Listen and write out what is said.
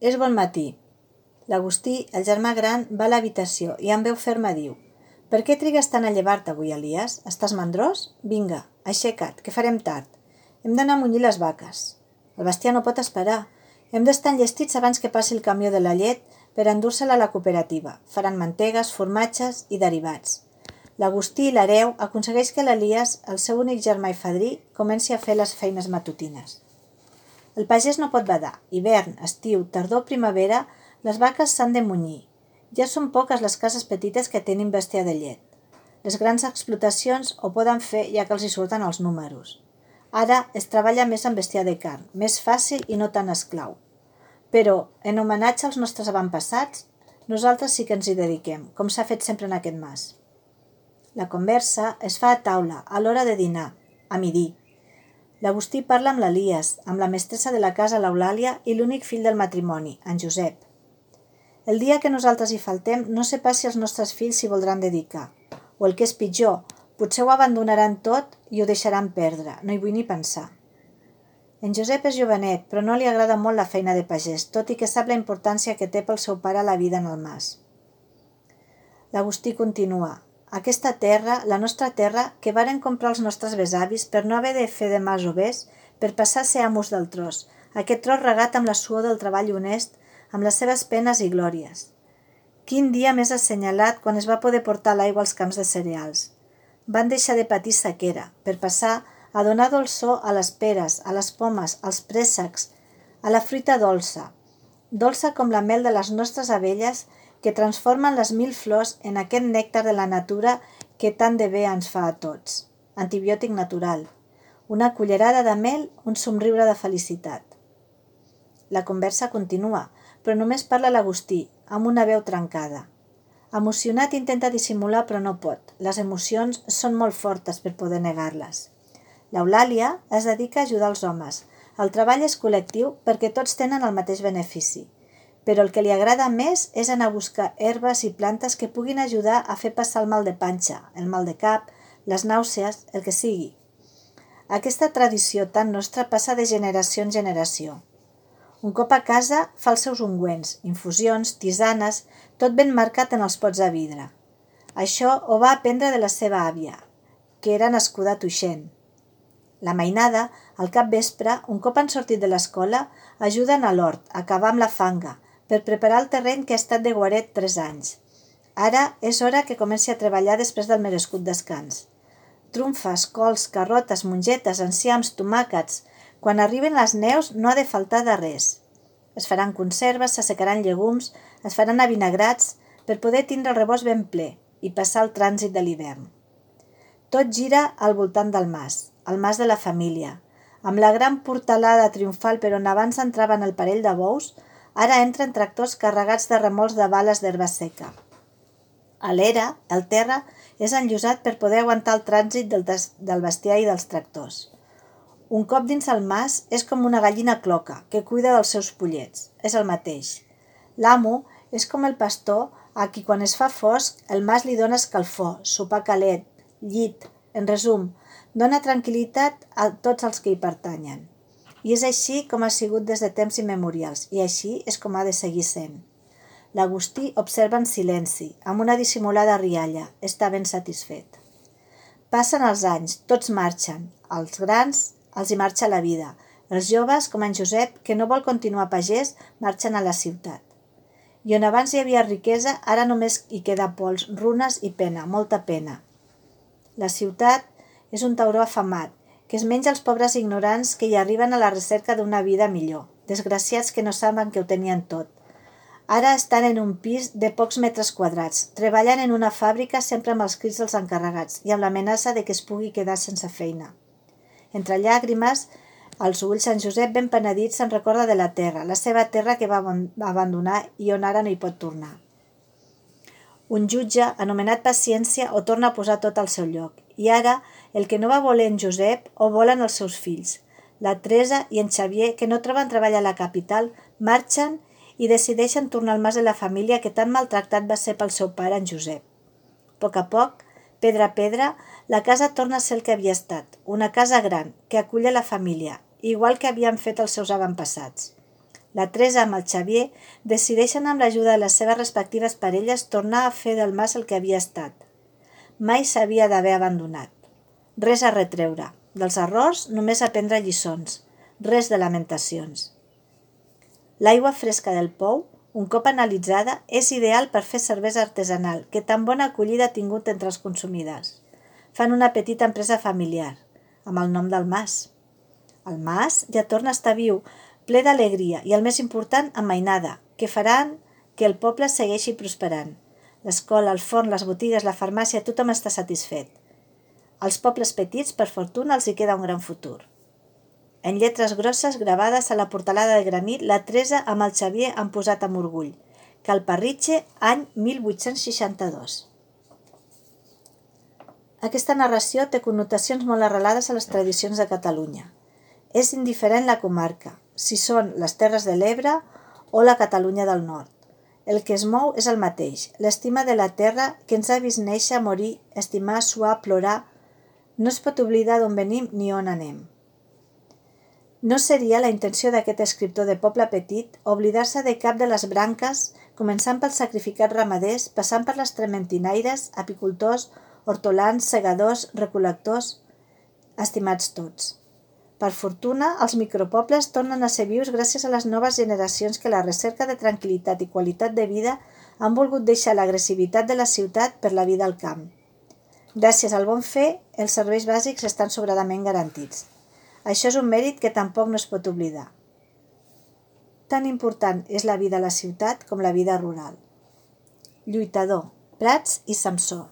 És bon matí. L'Agustí, el germà gran, va a l'habitació i amb veu ferma diu «Per què trigues tant a llevar-te avui, Elias? Estàs mandrós? Vinga, aixeca't, que farem tard. Hem d'anar a munyir les vaques. El bestiar no pot esperar. Hem d'estar enllestits abans que passi el camió de la llet per endur-se-la a la cooperativa. Faran mantegues, formatges i derivats. L'Agustí i l'hereu aconsegueix que l'Elias, el seu únic germà i fadrí, comenci a fer les feines matutines. El pagès no pot badar. Hivern, estiu, tardor, primavera, les vaques s'han de munyir. Ja són poques les cases petites que tenen bestiar de llet. Les grans explotacions ho poden fer ja que els hi surten els números. Ara es treballa més amb bestiar de carn, més fàcil i no tan esclau. Però, en homenatge als nostres avantpassats, nosaltres sí que ens hi dediquem, com s'ha fet sempre en aquest mas. La conversa es fa a taula, a l'hora de dinar, a midi. L'Agustí parla amb l'Elias, amb la mestressa de la casa, l'Eulàlia, i l'únic fill del matrimoni, en Josep. El dia que nosaltres hi faltem, no sé pas si els nostres fills s'hi voldran dedicar. O el que és pitjor, potser ho abandonaran tot i ho deixaran perdre, no hi vull ni pensar. En Josep és jovenet, però no li agrada molt la feina de pagès, tot i que sap la importància que té pel seu pare la vida en el mas. L'Agustí continua. Aquesta terra, la nostra terra, que varen comprar els nostres besavis per no haver de fer de masovers, per passar a ser amos del tros, aquest tros regat amb la suor del treball honest, amb les seves penes i glòries. Quin dia més assenyalat quan es va poder portar l'aigua als camps de cereals. Van deixar de patir sequera, per passar a donar dolçor a les peres, a les pomes, als préssecs, a la fruita dolça, dolça com la mel de les nostres abelles que transformen les mil flors en aquest nèctar de la natura que tant de bé ens fa a tots. Antibiòtic natural. Una cullerada de mel, un somriure de felicitat. La conversa continua, però només parla l'Agustí, amb una veu trencada. Emocionat intenta dissimular però no pot. Les emocions són molt fortes per poder negar-les. L'Eulàlia es dedica a ajudar els homes. El treball és col·lectiu perquè tots tenen el mateix benefici però el que li agrada més és anar a buscar herbes i plantes que puguin ajudar a fer passar el mal de panxa, el mal de cap, les nàusees, el que sigui. Aquesta tradició tan nostra passa de generació en generació. Un cop a casa fa els seus ungüents, infusions, tisanes, tot ben marcat en els pots de vidre. Això ho va aprendre de la seva àvia, que era nascuda a Tuixent. La mainada, al cap vespre, un cop han sortit de l'escola, ajuden a l'hort, a acabar amb la fanga, per preparar el terreny que ha estat de guaret tres anys. Ara és hora que comenci a treballar després del merescut descans. Trumfes, cols, carrotes, mongetes, enciams, tomàquets... Quan arriben les neus no ha de faltar de res. Es faran conserves, s'assecaran llegums, es faran avinagrats per poder tindre el rebost ben ple i passar el trànsit de l'hivern. Tot gira al voltant del mas, el mas de la família, amb la gran portalada triomfal per on abans entraven el parell de bous, Ara entren tractors carregats de remolcs de bales d'herba seca. A l'era, el terra és enllosat per poder aguantar el trànsit del, del bestiar i dels tractors. Un cop dins el mas és com una gallina cloca que cuida dels seus pollets. És el mateix. L'amo és com el pastor a qui quan es fa fosc el mas li dona escalfor, sopar calent, llit, en resum, dona tranquil·litat a tots els que hi pertanyen. I és així com ha sigut des de temps immemorials, i així és com ha de seguir sent. L'Agustí observa en silenci, amb una dissimulada rialla. Està ben satisfet. Passen els anys, tots marxen. Els grans els hi marxa la vida. Els joves, com en Josep, que no vol continuar pagès, marxen a la ciutat. I on abans hi havia riquesa, ara només hi queda pols, runes i pena, molta pena. La ciutat és un tauró afamat, que es menja els pobres ignorants que hi arriben a la recerca d'una vida millor, desgraciats que no saben que ho tenien tot. Ara estan en un pis de pocs metres quadrats, treballant en una fàbrica sempre amb els crits dels encarregats i amb l'amenaça de que es pugui quedar sense feina. Entre llàgrimes, als ulls, en Josep ben penedit se'n recorda de la terra, la seva terra que va abandonar i on ara no hi pot tornar. Un jutge, anomenat Paciència, ho torna a posar tot al seu lloc. I ara el que no va voler en Josep ho volen els seus fills. La Teresa i en Xavier, que no troben treball a la capital, marxen i decideixen tornar al mas de la família que tan maltractat va ser pel seu pare, en Josep. A poc a poc, pedra a pedra, la casa torna a ser el que havia estat, una casa gran, que acull la família, igual que havien fet els seus avantpassats. La Teresa amb el Xavier decideixen amb l'ajuda de les seves respectives parelles tornar a fer del mas el que havia estat. Mai s'havia d'haver abandonat. Res a retreure. Dels errors només aprendre lliçons. Res de lamentacions. L'aigua fresca del pou, un cop analitzada, és ideal per fer cervesa artesanal, que tan bona acollida ha tingut entre els consumidors. Fan una petita empresa familiar, amb el nom del Mas. El Mas ja torna a estar viu, ple d'alegria i, el més important, amb mainada, que faran que el poble segueixi prosperant. L'escola, el forn, les botigues, la farmàcia, tothom està satisfet. Als pobles petits, per fortuna, els hi queda un gran futur. En lletres grosses gravades a la portalada de granit, la Teresa amb el Xavier han posat amb orgull. Calparritxe, any 1862. Aquesta narració té connotacions molt arrelades a les tradicions de Catalunya. És indiferent la comarca, si són les Terres de l'Ebre o la Catalunya del Nord. El que es mou és el mateix, l'estima de la terra que ens ha vist néixer, morir, estimar, suar, plorar. No es pot oblidar d'on venim ni on anem. No seria la intenció d'aquest escriptor de poble petit oblidar-se de cap de les branques, començant pels sacrificats ramaders, passant per les trementinaires, apicultors, hortolans, segadors, recolectors, estimats tots. Per fortuna, els micropobles tornen a ser vius gràcies a les noves generacions que la recerca de tranquil·litat i qualitat de vida han volgut deixar l'agressivitat de la ciutat per la vida al camp. Gràcies al bon fer, els serveis bàsics estan sobradament garantits. Això és un mèrit que tampoc no es pot oblidar. Tan important és la vida a la ciutat com la vida rural. Lluitador, Prats i Samsó.